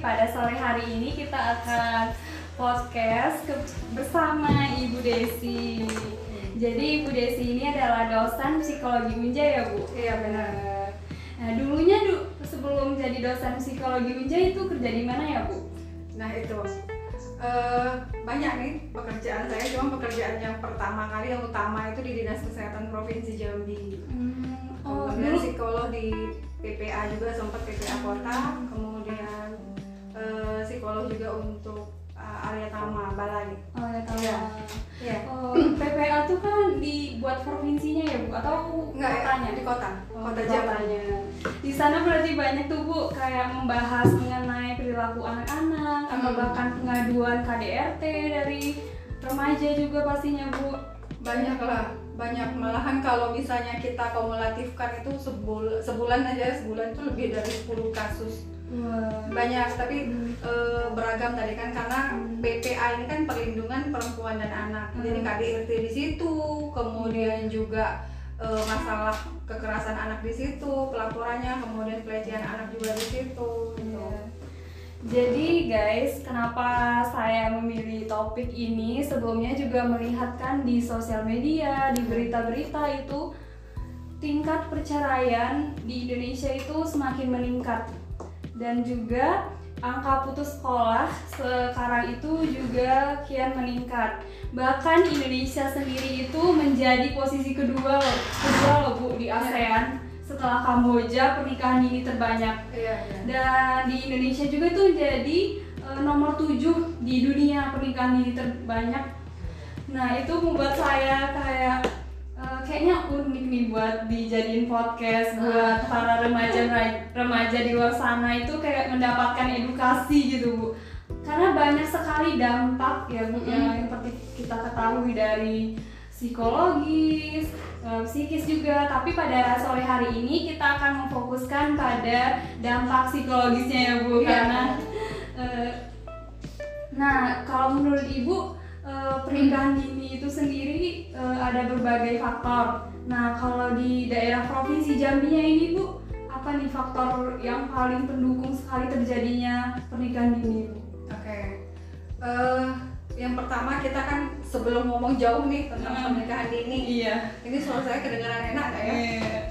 pada sore hari ini kita akan podcast ke- bersama Ibu Desi. Jadi Ibu Desi ini adalah dosen psikologi Unja ya Bu? Iya, benar. Nah dulunya du, sebelum jadi dosen psikologi Unja itu kerja di mana ya Bu? Nah itu Eh, banyak nih pekerjaan saya, cuma pekerjaan yang pertama kali yang utama itu di Dinas Kesehatan Provinsi Jambi. Oh kemudian dulu psikolog di PPA juga sempat PPA Kota, kemudian eh, psikolog juga untuk eh, area Tama Balai. Oh ya tahu. Iya. Iya. Oh, PPA tuh kan dibuat provinsinya ya Bu atau Enggak ya, kotanya? di kota, Oh, kota kotanya. Di sana berarti banyak tuh Bu kayak membahas mengenai perilaku anak-anak atau Hmm. bahkan pengaduan KDRT dari remaja juga pastinya Bu. Banyak lah, banyak malahan kalau misalnya kita kumulatifkan itu sebul sebulan aja sebulan itu lebih dari 10 kasus. Banyak tapi Hmm. eh, beragam tadi kan karena Hmm. PPA ini kan perlindungan perempuan dan anak Hmm. jadi KDRT di situ kemudian juga eh, masalah kekerasan anak di situ pelaporannya kemudian pelecehan anak juga di situ gitu. Iya. Jadi guys, kenapa saya memilih topik ini? Sebelumnya juga melihat kan di sosial media, di berita-berita itu tingkat perceraian di Indonesia itu semakin meningkat dan juga angka putus sekolah sekarang itu juga kian meningkat. Bahkan Indonesia sendiri itu menjadi posisi kedua loh, kedua loh Bu di ASEAN setelah Kamboja pernikahan dini terbanyak. Iya, iya. Dan di Indonesia juga itu jadi eh, nomor 7 di dunia pernikahan dini terbanyak. Nah, itu membuat saya kayak eh, kayaknya unik nih buat dijadiin podcast buat para remaja remaja di luar sana itu kayak mendapatkan edukasi gitu, Bu. Karena banyak sekali dampak ya Bu Mm-mm. yang seperti kita ketahui dari psikologis, eh, psikis juga. Tapi pada sore hari ini kita akan memfokuskan pada dampak psikologisnya ya Bu Iya. karena eh, Nah, kalau menurut Ibu eh, pernikahan dini itu sendiri eh, ada berbagai faktor. Nah, kalau di daerah provinsi Jambi ini Bu, apa nih faktor yang paling pendukung sekali terjadinya pernikahan dini Bu? Oke. Eh, yang pertama kita kan sebelum ngomong jauh nih tentang Hmm. pernikahan dini Iya. ini suara saya kedengaran enak ya?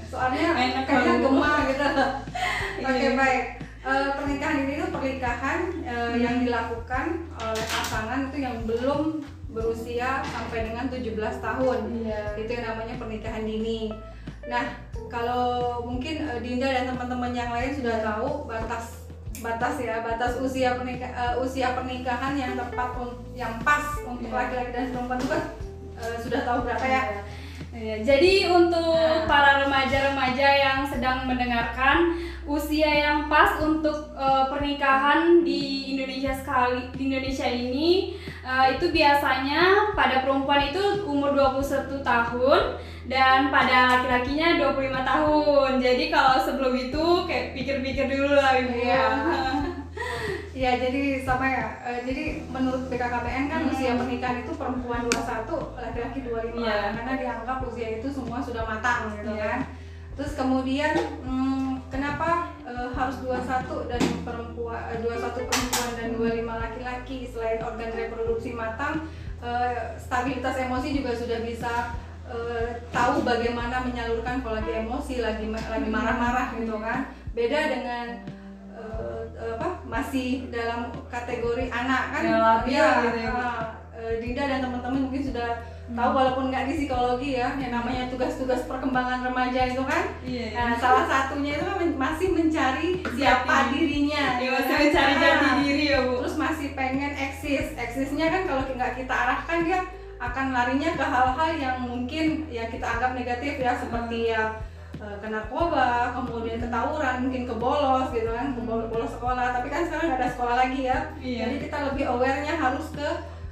soalnya Enak kayaknya gemah gitu oke Iya. baik Eh, pernikahan ini tuh pernikahan eh, yang dilakukan oleh pasangan itu yang belum berusia sampai dengan 17 tahun Iya. itu yang namanya pernikahan dini nah kalau mungkin eh, Dinda dan teman-teman yang lain sudah tahu batas batas ya batas usia pernikah eh, usia pernikahan yang tepat yang pas untuk Iya. laki-laki dan perempuan itu kan eh, sudah tahu berapa ya Iya, Jadi untuk Nah. para remaja-remaja yang sedang mendengarkan usia yang pas untuk eh, pernikahan di Indonesia sekali di Indonesia ini eh, itu biasanya pada perempuan itu umur 21 tahun dan pada laki-lakinya 25 tahun. Jadi kalau sebelum itu kayak pikir-pikir dulu lah Ibu. Iya. Iya, jadi sama ya. Eh, jadi menurut BKKBN kan Hmm. usia pernikahan itu perempuan 21, laki-laki 25 Iya. karena dianggap usia itu semua sudah matang gitu Iya. kan. Terus kemudian hmm, kenapa eh, harus 21 dan perempuan eh, 21 perempuan dan 25 laki-laki selain organ reproduksi matang, eh, stabilitas emosi juga sudah bisa eh, tahu bagaimana menyalurkan kalau lagi emosi, lagi lagi marah-marah gitu kan. Beda dengan eh, apa masih dalam kategori anak kan Ya, Iya, gitu ya, Bu. ah, eh, Dinda dan teman-teman mungkin sudah tahu walaupun nggak di psikologi ya yang namanya tugas-tugas perkembangan remaja itu kan Iya. nah, salah satunya itu kan masih mencari siapa Jati. dirinya Iya, gitu masih kan. mencari Ah, jati diri ya Bu. terus masih pengen eksis eksisnya kan kalau nggak kita arahkan dia akan larinya ke hal-hal yang mungkin ya kita anggap negatif ya seperti ya eh, ke narkoba, kemudian ke tawuran, mungkin ke bolos gitu kan, ke bol- bolos sekolah. Tapi kan sekarang nggak ada sekolah lagi ya. Iya. Jadi kita lebih aware-nya harus ke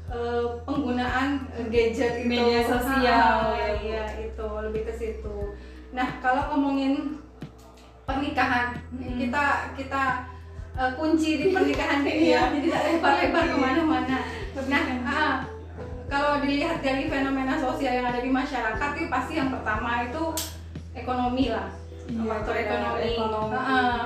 eh, penggunaan eh, gadget itu. Media sosial, Ah, ya, iya itu lebih ke situ. Nah kalau ngomongin pernikahan, Hmm. kita kita eh, kunci di pernikahan ini ya, Iya. jadi tidak lebar-lebar Iya. ke mana-mana. Nah, ah, kalau dilihat dari fenomena sosial yang ada di masyarakat itu pasti yang pertama itu ekonomi lah Iya, faktor ekonomi, ekonomi. Ah,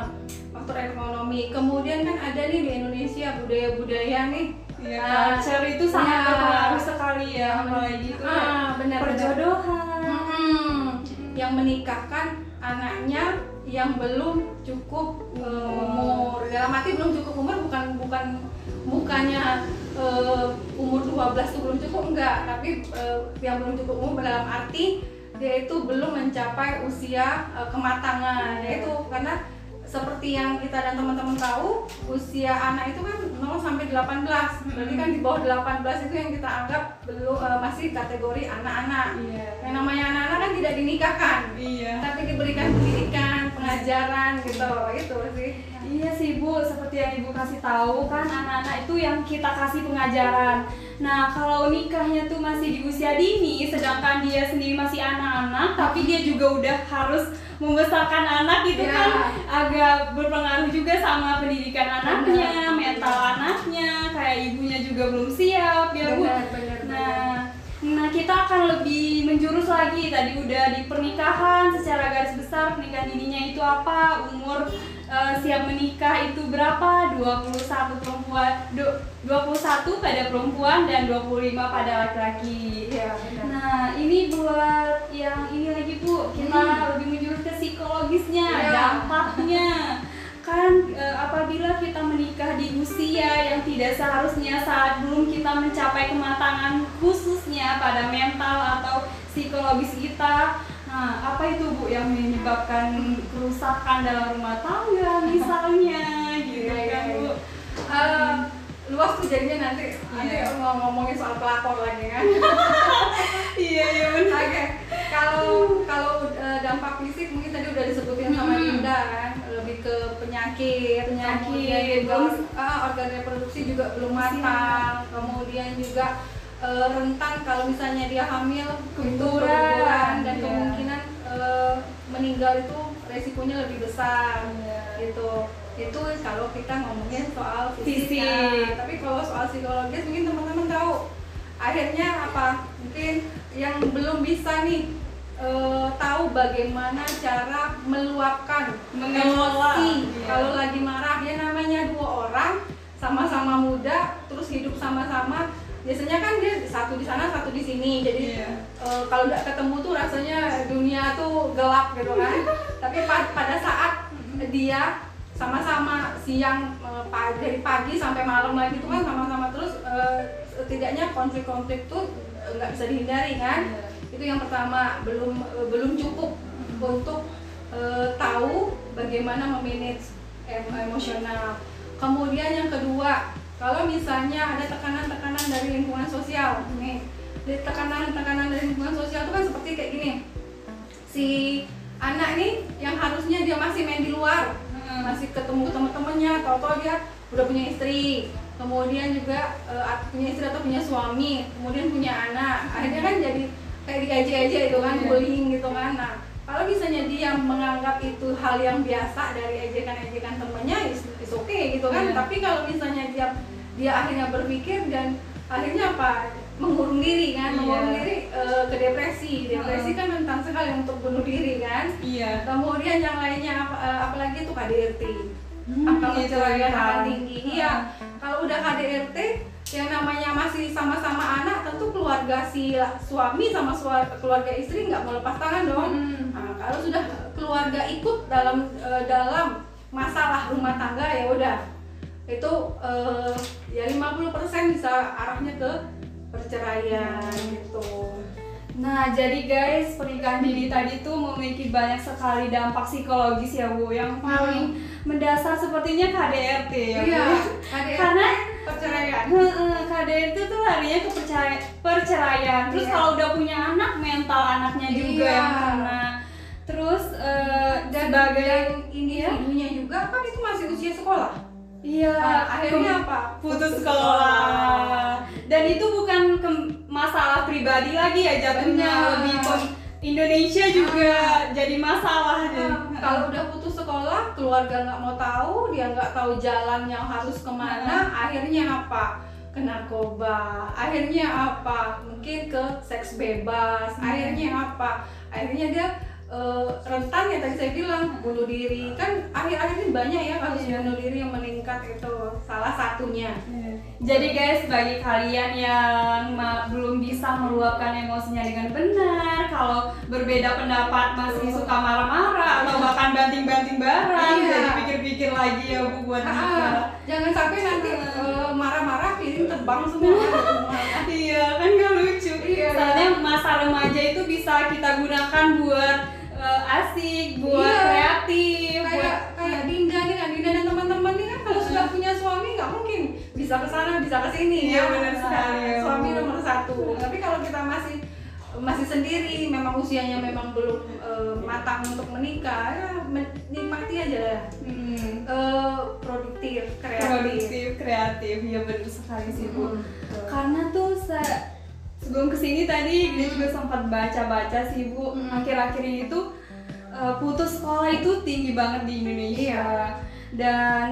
faktor ekonomi kemudian kan ada nih di Indonesia budaya-budaya nih Iya, Nah, culture itu sangat iya. berpengaruh sekali ya, apalagi itu ah, benar perjodohan. Mm-mm. yang menikahkan anaknya yang belum cukup uh, umur dalam arti belum cukup umur bukan bukan bukannya uh, umur 12 itu belum cukup enggak tapi uh, yang belum cukup umur dalam arti dia itu belum mencapai usia uh, kematangan yaitu karena seperti yang kita dan teman-teman tahu usia anak itu kan 0 sampai 18 berarti kan di bawah 18 itu yang kita anggap belum uh, masih kategori anak-anak Iya. yang namanya anak-anak kan tidak dinikahkan Iya. tapi diberikan pendidikan pengajaran gitu itu sih Iya sih Bu, seperti yang Ibu kasih tahu kan anak-anak itu yang kita kasih pengajaran. Nah kalau nikahnya tuh masih di usia dini, sedangkan dia sendiri masih anak-anak, tapi dia juga udah harus membesarkan anak itu Iya. kan agak berpengaruh juga sama pendidikan anaknya, mental anaknya, kayak ibunya juga belum siap ya Bu. Benar, benar, Nah, nah kita akan lebih menjurus lagi tadi udah di pernikahan secara garis besar pernikahan dininya itu apa, umur eh, siap menikah itu berapa? 21 perempuan, du- 21 pada perempuan dan 25 pada laki-laki. benar Nah, ini buat yang ini lagi Bu, kita lebih menjurus ke psikologisnya, Iya. dampaknya. Kan eh, apabila kita menikah di usia yang tidak seharusnya saat belum kita mencapai kematangan khususnya pada mental atau psikologis kita. Nah, apa itu Bu yang menyebabkan kerusakan dalam rumah tangga misalnya gitu Iya, iya, kan Bu? iya. Eh, luas tuh jadinya nanti nanti Iya. mau ngomongin soal pelakor lagi kan Iya, iya benar. Oke, kalau kalau eh, dampak fisik mungkin tadi udah disebutin sama Hmm. Dinda kan, lebih ke penyakit, Penyakit, kemudian juga belum- ah, organ reproduksi juga belum matang, kemudian juga eh, rentan kalau misalnya dia hamil keguguran dan iya. kemungkinan eh, meninggal itu resikonya lebih besar Iya. gitu itu kalau kita ngomongin soal fisik, ya. tapi kalau soal psikologis mungkin teman-teman tahu akhirnya apa mungkin yang belum bisa nih eh, tahu bagaimana cara meluapkan Mengelola, emosi iya. kalau lagi marah ya namanya dua orang sama-sama muda terus hidup sama-sama biasanya kan dia satu di sana satu di sini. Jadi Iya. eh, kalau udah ketemu tuh rasanya dunia tuh gelap gitu kan. Tapi pa- pada saat dia sama-sama siang eh, pa- dari pagi sampai malam lagi tuh kan sama-sama terus eh, setidaknya konflik-konflik tuh nggak bisa dihindari kan. Iya. itu yang pertama. Belum eh, belum cukup untuk tahu bagaimana memanage em- emosional. Kemudian yang kedua kalau misalnya ada tekanan-tekanan dari lingkungan sosial nih tekanan-tekanan dari lingkungan sosial itu kan seperti kayak gini si anak nih yang harusnya dia masih main di luar Hmm. masih ketemu teman-temannya tahu-tahu dia udah punya istri kemudian juga eh, punya istri atau punya suami kemudian punya anak akhirnya kan jadi kayak diajak-ajak itu kan Iya. bullying gitu kan nah kalau misalnya dia menganggap itu hal yang biasa dari ejekan-ejekan temennya is, is okay gitu kan Iya. tapi kalau misalnya dia dia akhirnya berpikir dan akhirnya apa mengurung diri kan Iya. mengurung diri eh, ke depresi depresi Heeh. kan rentan sekali untuk bunuh diri kan Iya. kemudian yang lainnya apa, eh, apalagi itu KDRT Hmm, itu kecelakaan rentan. akan tinggi iya kalau udah KDRT yang namanya masih sama-sama anak tentu keluarga si suami sama keluarga istri nggak melepas tangan dong Hmm. Nah, kalau sudah keluarga ikut dalam eh, dalam masalah rumah tangga ya udah itu eh, ya 50% bisa arahnya ke perceraian gitu Nah, jadi guys, pernikahan dini tadi tuh memiliki banyak sekali dampak psikologis ya, Bu. Yang paling mendasar sepertinya KDRT ya, Bu. iya KDRT Karena perceraian Heeh, KDRT tuh larinya ke perceraian, perceraian. Terus Iya. kalau udah punya anak, mental anaknya juga Iya. yang kena. Terus eh, dan sebagai dan individunya juga kan itu masih usia sekolah iya, Nah, akhirnya apa putus sekolah. Dan itu bukan masalah pribadi lagi ya jatuhnya lebih Indonesia juga jadi masalah Nah, deh. kalau udah putus sekolah keluarga nggak mau tahu dia nggak tahu jalan yang harus ke mana akhirnya apa? Ke narkoba akhirnya apa? Mungkin ke seks bebas akhirnya apa? Akhirnya dia eh, rentan ya tadi saya bilang bunuh diri kan akhir-akhir ini banyak ya kasus Iya. bunuh diri yang meningkat itu salah satunya Jadi guys, bagi kalian yang belum bisa meluapkan emosinya dengan benar, kalau berbeda pendapat masih suka marah-marah atau bahkan banting-banting barang, Iya. jadi pikir-pikir lagi ya bu buat Ah, nikah. jangan sampai nanti eh, marah-marah piring terbang semua. Iya kan gak lucu. Iya. Soalnya masa remaja itu bisa kita gunakan buat asik, buat Iya. kreatif, buat kayak kayak Dinda nih kan Dinda dan teman-teman nih kan kalau sudah punya suami nggak mungkin bisa ke sana bisa ke sini Iya, ya benar sekali, ya. suami nomor satu tapi kalau kita masih masih sendiri memang usianya memang belum eh, matang untuk menikah ya men- nikmati aja lah hmm, Eh, produktif kreatif produktif, kreatif. Ya benar sekali sih bu. Hmm. Karena tuh se- sebelum ke sini tadi dia juga sempat baca-baca sih bu. Hmm. Akhir-akhir ini tuh eh, putus sekolah itu tinggi banget di Indonesia. Iya. Dan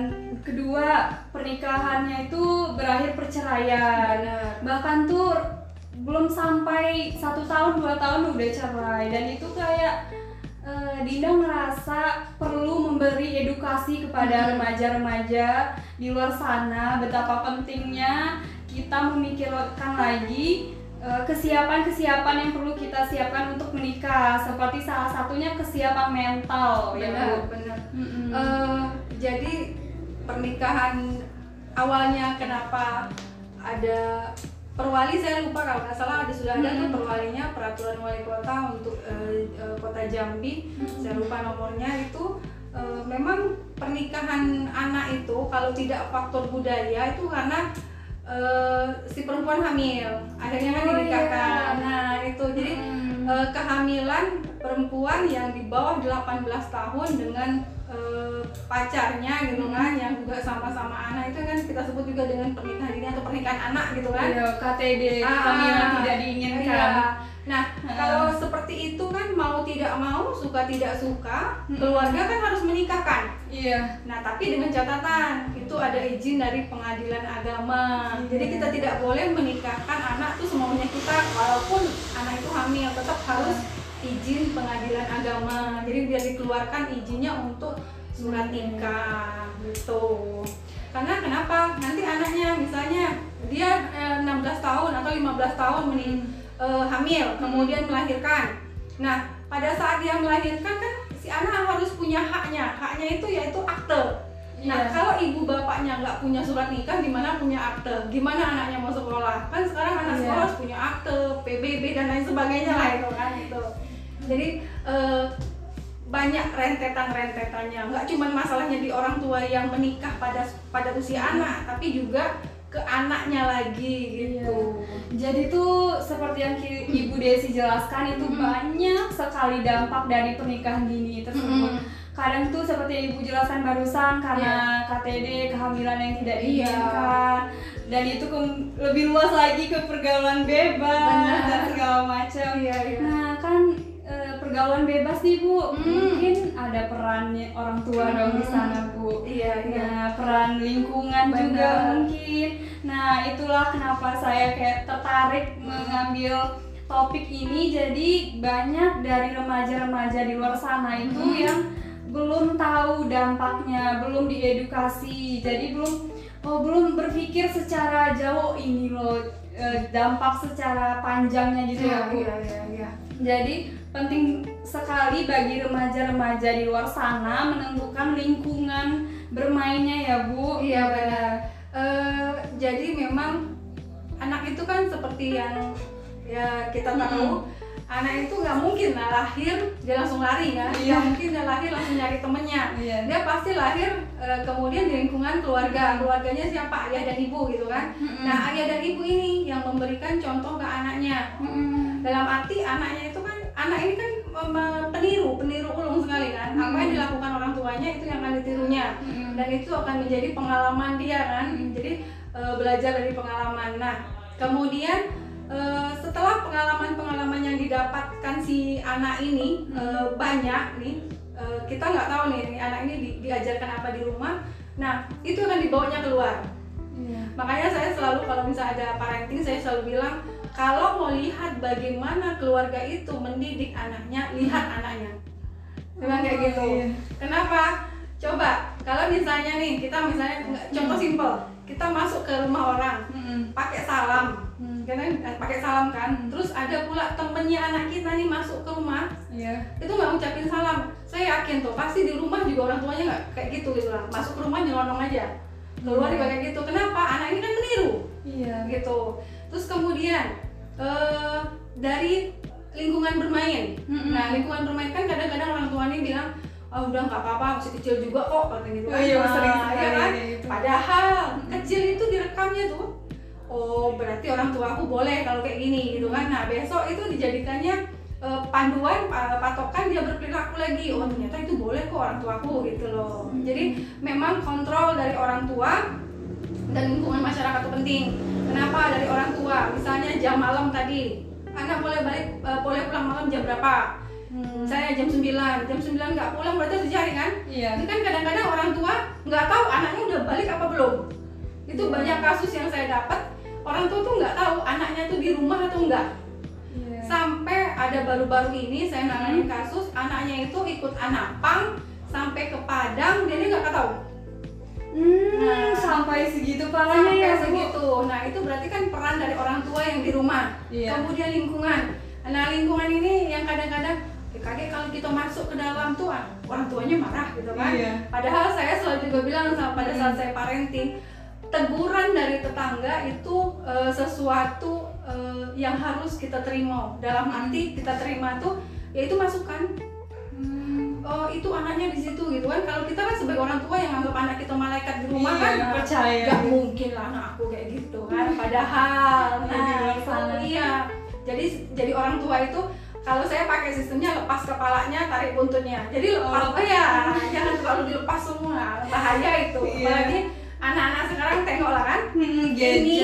kedua pernikahannya itu berakhir perceraian. Benar. Bahkan tuh belum sampai satu tahun dua tahun udah cerai dan itu kayak eh, Dinda merasa perlu memberi edukasi kepada Hmm. remaja-remaja di luar sana betapa pentingnya kita memikirkan lagi kesiapan-kesiapan yang perlu kita siapkan untuk menikah seperti salah satunya kesiapan mental ya benar Bu. benar Mm-mm. Eh, jadi pernikahan awalnya kenapa ada perwali saya lupa kalau nggak salah ada sudah ada tuh Hmm. perwalinya peraturan wali kota untuk eh, eh, kota Jambi saya lupa nomornya itu eh, memang pernikahan anak itu kalau tidak faktor budaya itu karena eh, si perempuan hamil akhirnya kan Oh, dinikahkan iya. nah itu jadi Hmm. eh, kehamilan perempuan yang di bawah 18 tahun dengan eh, pacarnya gitu kan yang juga sama-sama anak itu kan kita sebut juga dengan pernikahan dini atau pernikahan anak gitu kan Iya, KTD Ah, kehamilan tidak diinginkan. iya. Nah, Ah. kalau seperti itu kan mau tidak mau, suka tidak suka, Mm-mm. keluarga kan harus menikahkan. Iya. Nah, tapi dengan catatan itu ada izin dari pengadilan agama. Iya. Jadi kita tidak boleh menikahkan anak tuh semaunya kita walaupun anak itu hamil tetap harus izin pengadilan agama. Jadi biar dikeluarkan izinnya untuk surat nikah gitu. Karena kenapa? Nanti anaknya misalnya dia eh, 16 tahun atau 15 tahun mening- eh, hamil kemudian melahirkan. Nah, pada saat dia melahirkan kan si anak harus punya haknya. Haknya itu yaitu akte. Nah, Iya. kalau ibu bapaknya nggak punya surat nikah, gimana punya akte? Gimana anaknya mau sekolah? Kan sekarang anak Iya. sekolah harus punya akte, PBB dan lain sebagainya lah itu kan itu. Jadi eh, banyak rentetan-rentetannya. Nggak cuma masalahnya di orang tua yang menikah pada pada usia anak, tapi juga ke anaknya lagi gitu. Jadi tuh seperti yang Ibu Desi jelaskan itu Mm-mm. banyak sekali dampak dari pernikahan dini tersebut. Mm-mm. Kadang tuh seperti yang Ibu jelaskan barusan karena KTD kehamilan yang tidak Iya. diinginkan dan itu ke- lebih luas lagi ke pergaulan bebas Benar. dan segala macam. Iya, iya. Nah pergaulan bebas nih Bu, Mm. mungkin ada perannya orang tua dong di Mm. sana Bu. Iya, iya. Nah, peran lingkungan juga Benar. mungkin. Nah, itulah kenapa saya kayak tertarik mengambil topik ini. Jadi banyak dari remaja-remaja di luar sana itu Hmm. yang belum tahu dampaknya, belum diedukasi. Jadi belum oh belum berpikir secara jauh ini loh eh, dampak secara panjangnya gitu Iya, ya, Bu. iya, iya, iya. Jadi penting sekali bagi remaja-remaja di luar sana menentukan lingkungan bermainnya ya Bu. Iya benar. Eh, jadi memang anak itu kan seperti yang ya kita tahu, anak itu nggak mungkin lah lahir dia langsung lari kan, Iya. nggak mungkin dia lahir langsung nyari temennya. Iya. Dia pasti lahir eh, kemudian di lingkungan keluarga, keluarganya siapa ayah dan ibu gitu kan. Mm-mm. Nah ayah dan ibu ini yang memberikan contoh ke anaknya. Mm-mm. Dalam arti anaknya itu kan anak ini kan peniru, peniru ulung sekali kan. Apa yang Mm. dilakukan orang tuanya itu yang akan ditirunya Mm-mm. dan itu akan menjadi pengalaman dia kan jadi e, belajar dari pengalaman nah kemudian e, setelah pengalaman-pengalaman yang didapatkan si anak ini e, banyak nih e, kita nggak tahu nih anak ini di- diajarkan apa di rumah nah itu akan dibawanya keluar Iya. makanya saya selalu kalau misalnya ada parenting saya selalu bilang kalau mau lihat bagaimana keluarga itu mendidik anaknya, lihat anaknya. Memang kayak Oh, gitu. iya. Kenapa? Coba kalau misalnya nih kita misalnya nggak- contoh simpel, kita masuk ke rumah orang, Mm-mm. pakai salam, Hmm. karena eh, pakai salam kan. Terus ada pula temennya anak kita nih masuk ke rumah, Iya. itu nggak ngucapin salam. Saya yakin tuh pasti di rumah juga orang tuanya nggak kayak gitu gitu lah. Masuk ke rumah nyelonong aja, keluar juga kayak gitu. Kenapa? Anak ini kan meniru Iya. gitu. Terus kemudian eh, dari lingkungan bermain. Mm-mm. Nah lingkungan bermain kan kadang-kadang orang tuanya bilang oh udah nggak apa-apa masih kecil juga kok katanya gitu Oh kan. iya, Nah, sering iya sekali kan? gitu. Padahal kecil itu direkamnya tuh. Oh berarti orang tua aku boleh kalau kayak gini gitu kan. Nah besok itu dijadikannya eh, panduan patokan dia berperilaku lagi. Oh ternyata itu boleh kok orang tuaku gitu loh. Jadi memang kontrol dari orang tua dan lingkungan masyarakat itu penting. Kenapa dari orang tua? Misalnya jam malam tadi, anak boleh balik eh, boleh pulang malam jam berapa? Hmm. Saya jam 9, jam 9 nggak pulang berarti harus dicari kan? Iya. Ini kan kadang-kadang orang tua nggak tahu anaknya udah balik apa belum. Itu Iya. banyak kasus yang saya dapat orang tua tuh nggak tahu anaknya tuh di rumah atau enggak. Iya. Sampai ada baru-baru ini saya nanganin kasus anaknya itu ikut anak pang sampai ke Padang dia dia nggak tahu. Hmm, Nah. sampai segitu parahnya Sampai ya Bu. segitu. Nah itu berarti kan peran dari orang tua yang di rumah. Iya. Kemudian lingkungan. Nah lingkungan ini yang kadang-kadang "Eh, kaget kalau kita masuk ke dalam tuh ah, orang tuanya marah gitu kan. Iya. Padahal saya selalu juga bilang sama pada saat Hmm. saya parenting, teguran dari tetangga itu eh, sesuatu eh, yang harus kita terima. Dalam arti kita terima tuh yaitu masukan. Oh itu anaknya di situ gitu kan. Kalau kita kan sebagai orang tua yang anggap anak kita malaikat di rumah Iya, kan, percaya. Gak mungkin lah anak aku kayak gitu kan. Padahal, nah iya. Jadi jadi orang tua itu kalau saya pakai sistemnya lepas kepalanya, tarik buntutnya. Jadi lepas, Oh. oh, ya, jangan terlalu dilepas semua, bahaya itu. Iya. Apalagi anak-anak sekarang tengok lah kan, Hmm, ini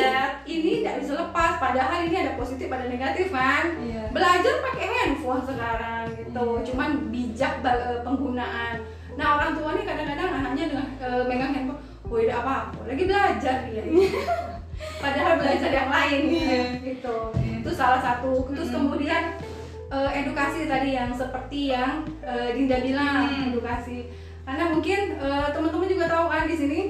ini tidak bisa lepas. Padahal ini ada positif, ada negatif kan. Iya. Belajar pakai handphone sekarang gitu, cuman bijak eh, penggunaan. Nah orang tua nih kadang-kadang anaknya dengan eh, megang handphone, oh tidak apa-apa, lagi belajar dia. Padahal belajar yang lain Iya. gitu. Itu salah satu. Terus kemudian eh, edukasi tadi yang seperti yang eh, Dinda bilang Hmm. edukasi. Karena mungkin eh, teman-teman juga tahu kan di sini.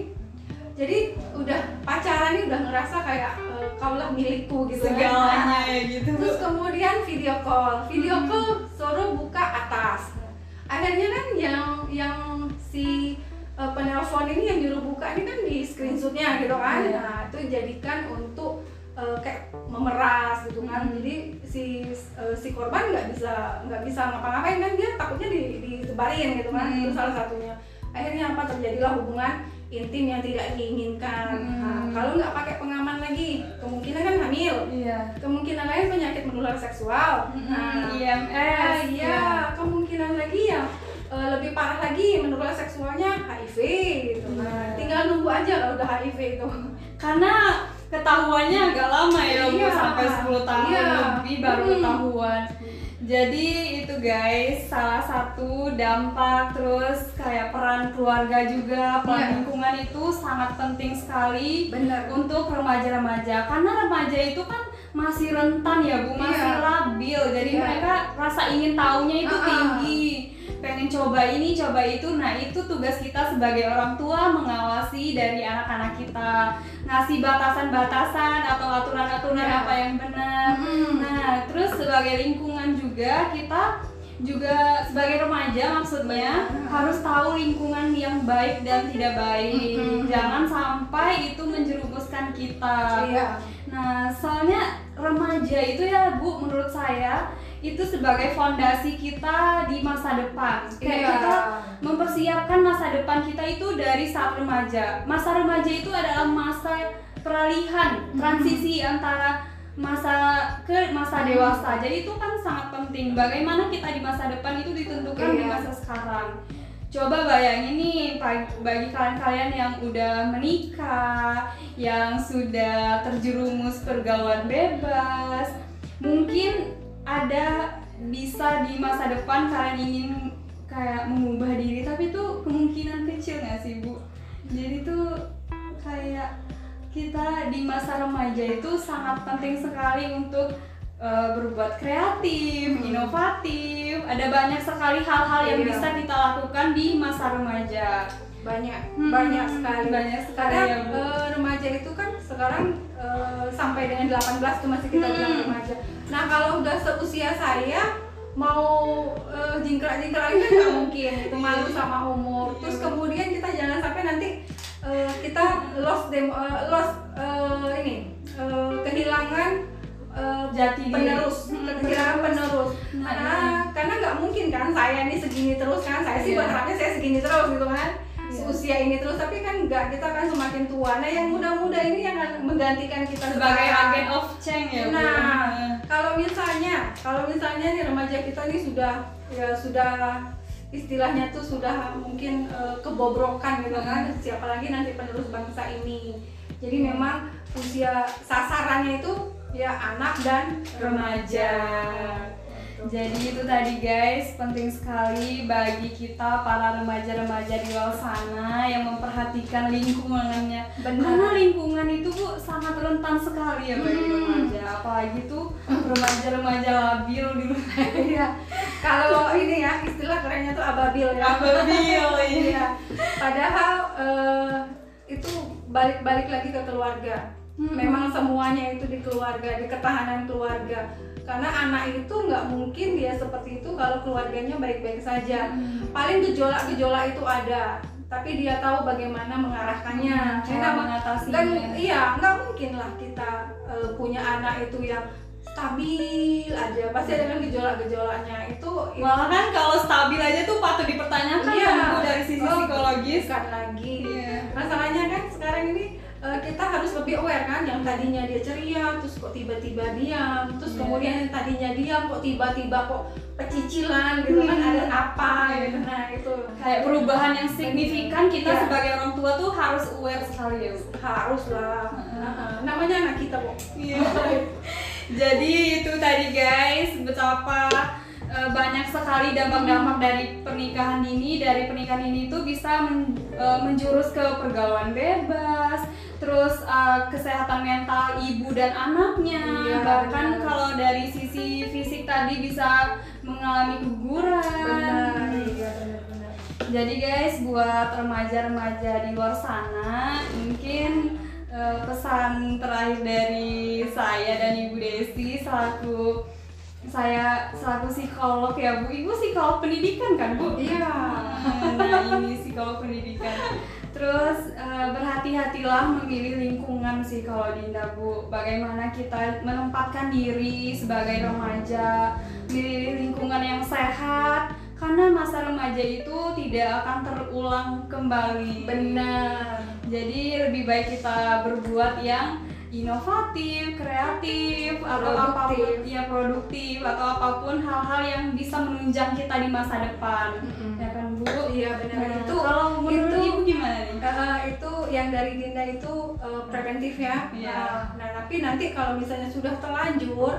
Jadi udah pacaran ini udah ngerasa kayak eh, kaulah milikku gitu kan. Segalanya ya gitu. Terus kemudian video call, video call. Akhirnya kan yang yang si uh, penelpon ini yang nyuruh buka ini kan di screenshotnya gitu kan. Iya. Nah itu jadikan untuk uh, kayak memeras gitu kan. Hmm. Jadi si uh, si korban nggak bisa nggak bisa ngapa-ngapain kan dia takutnya di, ditebarin gitu kan. Hmm. Itu salah satunya. Akhirnya apa terjadilah hubungan intim yang tidak diinginkan. Hmm. Nah, kalau nggak pakai pengaman lagi, kemungkinan kan hamil Iya. kemungkinan lain penyakit menular seksual. Hmm, Nah, IMS. ah, iya, kemungkinan lagi eh, lebih parah lagi menular seksualnya HIV gitu. Nah, Iya. tinggal nunggu aja kalau udah HIV itu. Karena ketahuannya agak lama ya, Iya. sampai 10 tahun Iya. lebih baru Hmm. ketahuan. Jadi itu guys, salah satu dampak terus kayak peran keluarga juga, peran Iya. lingkungan itu sangat penting sekali Benar. untuk remaja-remaja. Karena remaja itu kan masih rentan ya Bu, masih Iya. labil. Jadi Iya. mereka rasa ingin tahunya itu Ah. tinggi. Pengen coba ini, coba itu. Nah, itu tugas kita sebagai orang tua mengawasi dari anak-anak kita, ngasih batasan-batasan atau aturan-aturan Iya. apa yang benar. Hmm. Nah, terus sebagai lingkungan juga kita juga sebagai remaja maksudnya Benar. harus tahu lingkungan yang baik dan tidak baik. Mhm. Jangan sampai itu menjerumuskan kita. Iya. Nah, soalnya remaja itu ya Bu, menurut saya itu sebagai fondasi kita di masa depan. Kayak Iya. kita mempersiapkan masa depan kita itu dari saat remaja. Masa remaja itu adalah masa peralihan, Hmm. transisi antara masa ke masa dewasa. Jadi itu kan sangat penting. Bagaimana kita di masa depan itu ditentukan di Iya. masa sekarang. Coba bayangin nih bagi kalian-kalian yang udah menikah, yang sudah terjerumus pergaulan bebas, mungkin ada bisa di masa depan kalian ingin kayak mengubah diri, tapi itu kemungkinan kecil nggak sih bu? Jadi tuh kayak kita di masa remaja itu sangat penting sekali untuk uh, berbuat kreatif, Hmm. inovatif. Ada banyak sekali hal-hal yang Iya. bisa kita lakukan di masa remaja. Banyak Hmm, banyak sekali banyak sekali Kadang, ya, Bu. eh, remaja itu kan sekarang eh, sampai dengan 18 itu masih kita Hmm. bilang remaja nah kalau udah seusia saya mau eh, jingkrak-jingkrak kan nggak mungkin itu malu sama umur terus kemudian kita jangan sampai nanti eh, kita lost dem eh, lost eh, ini eh, kehilangan eh, Jati penerus Hmm, kehilangan penerus. Nah, karena iya. karena nggak mungkin kan saya ini segini terus kan saya sih Iya. berharapnya saya segini terus gitu kan Usia ini terus tapi kan nggak kita kan semakin tua nah yang muda-muda ini yang akan menggantikan kita Sebagai sekarang. agen of change ya, Bu. nah kalau misalnya kalau misalnya nih remaja kita ini sudah ya sudah istilahnya tuh sudah mungkin eh, kebobrokan gitu kan siapa lagi nanti penerus bangsa ini jadi memang usia sasarannya itu ya anak dan remaja. Jadi itu tadi guys, penting sekali bagi kita para remaja-remaja di luar sana yang memperhatikan lingkungannya. Benar. Karena lingkungan itu Bu sangat rentan sekali ya bagi Hmm. remaja. Apalagi tuh remaja-remaja labil di luar. Iya. Kalau ini ya istilah kerennya tuh ababil ya. Ababil, iya. Iya. Padahal eh, itu balik-balik lagi ke keluarga. Hmm. Memang semuanya itu di keluarga, di ketahanan keluarga. Karena anak itu nggak mungkin dia seperti itu kalau keluarganya baik-baik saja. Hmm. Paling gejolak-gejolak itu ada, tapi dia tahu bagaimana mengarahkannya. Hmm, cara Nggak- mengatasinya. Dan iya, nggak mungkin lah kita eh, punya anak itu yang stabil aja. Pasti ada kan gejolak-gejolaknya. Itu Malah kan kalau stabil aja tuh patut dipertanyakan Iya. kan dari sisi Oh, psikologis. bukan lagi. Iya. Masalahnya kan sekarang ini eh, kita harus lebih aware kan yang tadinya dia ceria terus kok tiba-tiba diam, terus Iya. kemudian yang tadinya diam kok tiba-tiba kok pecicilan gitu kan ada apa Iya. gitu. Nah, itu Kayak perubahan yang signifikan kita Iya. sebagai orang tua tuh harus aware sekali ya harus lah. Nah, namanya anak kita kok. Iya. Jadi itu tadi guys betapa eh, banyak sekali dampak-dampak dari pernikahan dini. Dari pernikahan dini itu bisa men- eh, menjurus ke pergaulan bebas, terus eh, kesehatan mental ibu dan anaknya. Iya, Bahkan benar. kalau dari sisi fisik tadi bisa mengalami keguguran. Benar, iya benar-benar. Jadi guys, buat remaja-remaja di luar sana, mungkin eh, pesan terakhir dari saya dan Ibu Desi selaku saya selaku psikolog ya Bu. Ibu psikolog pendidikan kan Bu? Iya. Nah ini psikolog pendidikan. Terus eh, berhati-hatilah memilih lingkungan sih kalau Dinda Bu. Bagaimana kita menempatkan diri sebagai remaja, memilih lingkungan yang sehat. Karena masa remaja itu tidak akan terulang kembali. Benar. Jadi lebih baik kita berbuat yang inovatif, kreatif, atau apa pun Produktif. ya produktif atau apa pun hal-hal yang bisa menunjang kita di masa depan. Mm-mm. Ya Bu? Iya benar Nah, itu. kalau menurut itu- Ibu gimana nih? Eh, itu yang dari Dinda itu eh, preventif ya. Iya. Nah, nah, tapi nanti kalau misalnya sudah terlanjur,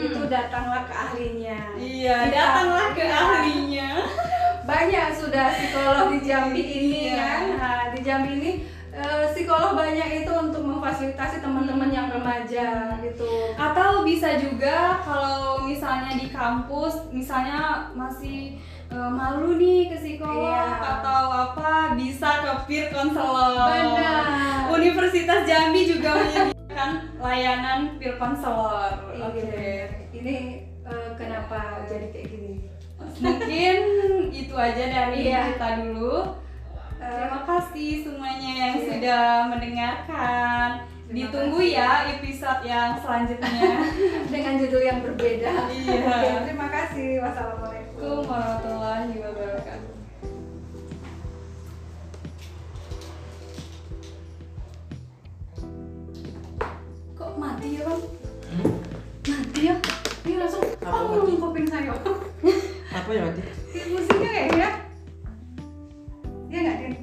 itu datanglah ke ahlinya. Iya, Kita- datanglah ke Iya. ahlinya. Banyak sudah psikolog di Jambi ini Iya. kan. Nah, di Jambi ini eh, psikolog banyak itu untuk memfasilitasi teman-teman yang remaja gitu. Atau bisa juga kalau misalnya di kampus, misalnya masih eh, malu nih ke psikolog Iya. atau apa, bisa ke peer counselor. Benar. Universitas Jambi juga menyediakan layanan peer counselor. Oke. Iya. Ini eh, kenapa jadi kayak gini? Mungkin itu aja dari Iya. kita dulu. Eh, Terima kasih semuanya yang Iya. sudah mendengarkan. Terima Ditunggu kasih. ya episode yang selanjutnya. dengan judul yang berbeda. Iya. Oke, terima kasih. Wassalamualaikum. Assalamualaikum warahmatullahi wabarakatuh. Kok mati ya bang? Hmm? Mati ya? Iya, Ini langsung kuping. Apa yang mati? Musiknya kayak ya? Iya nggak Din?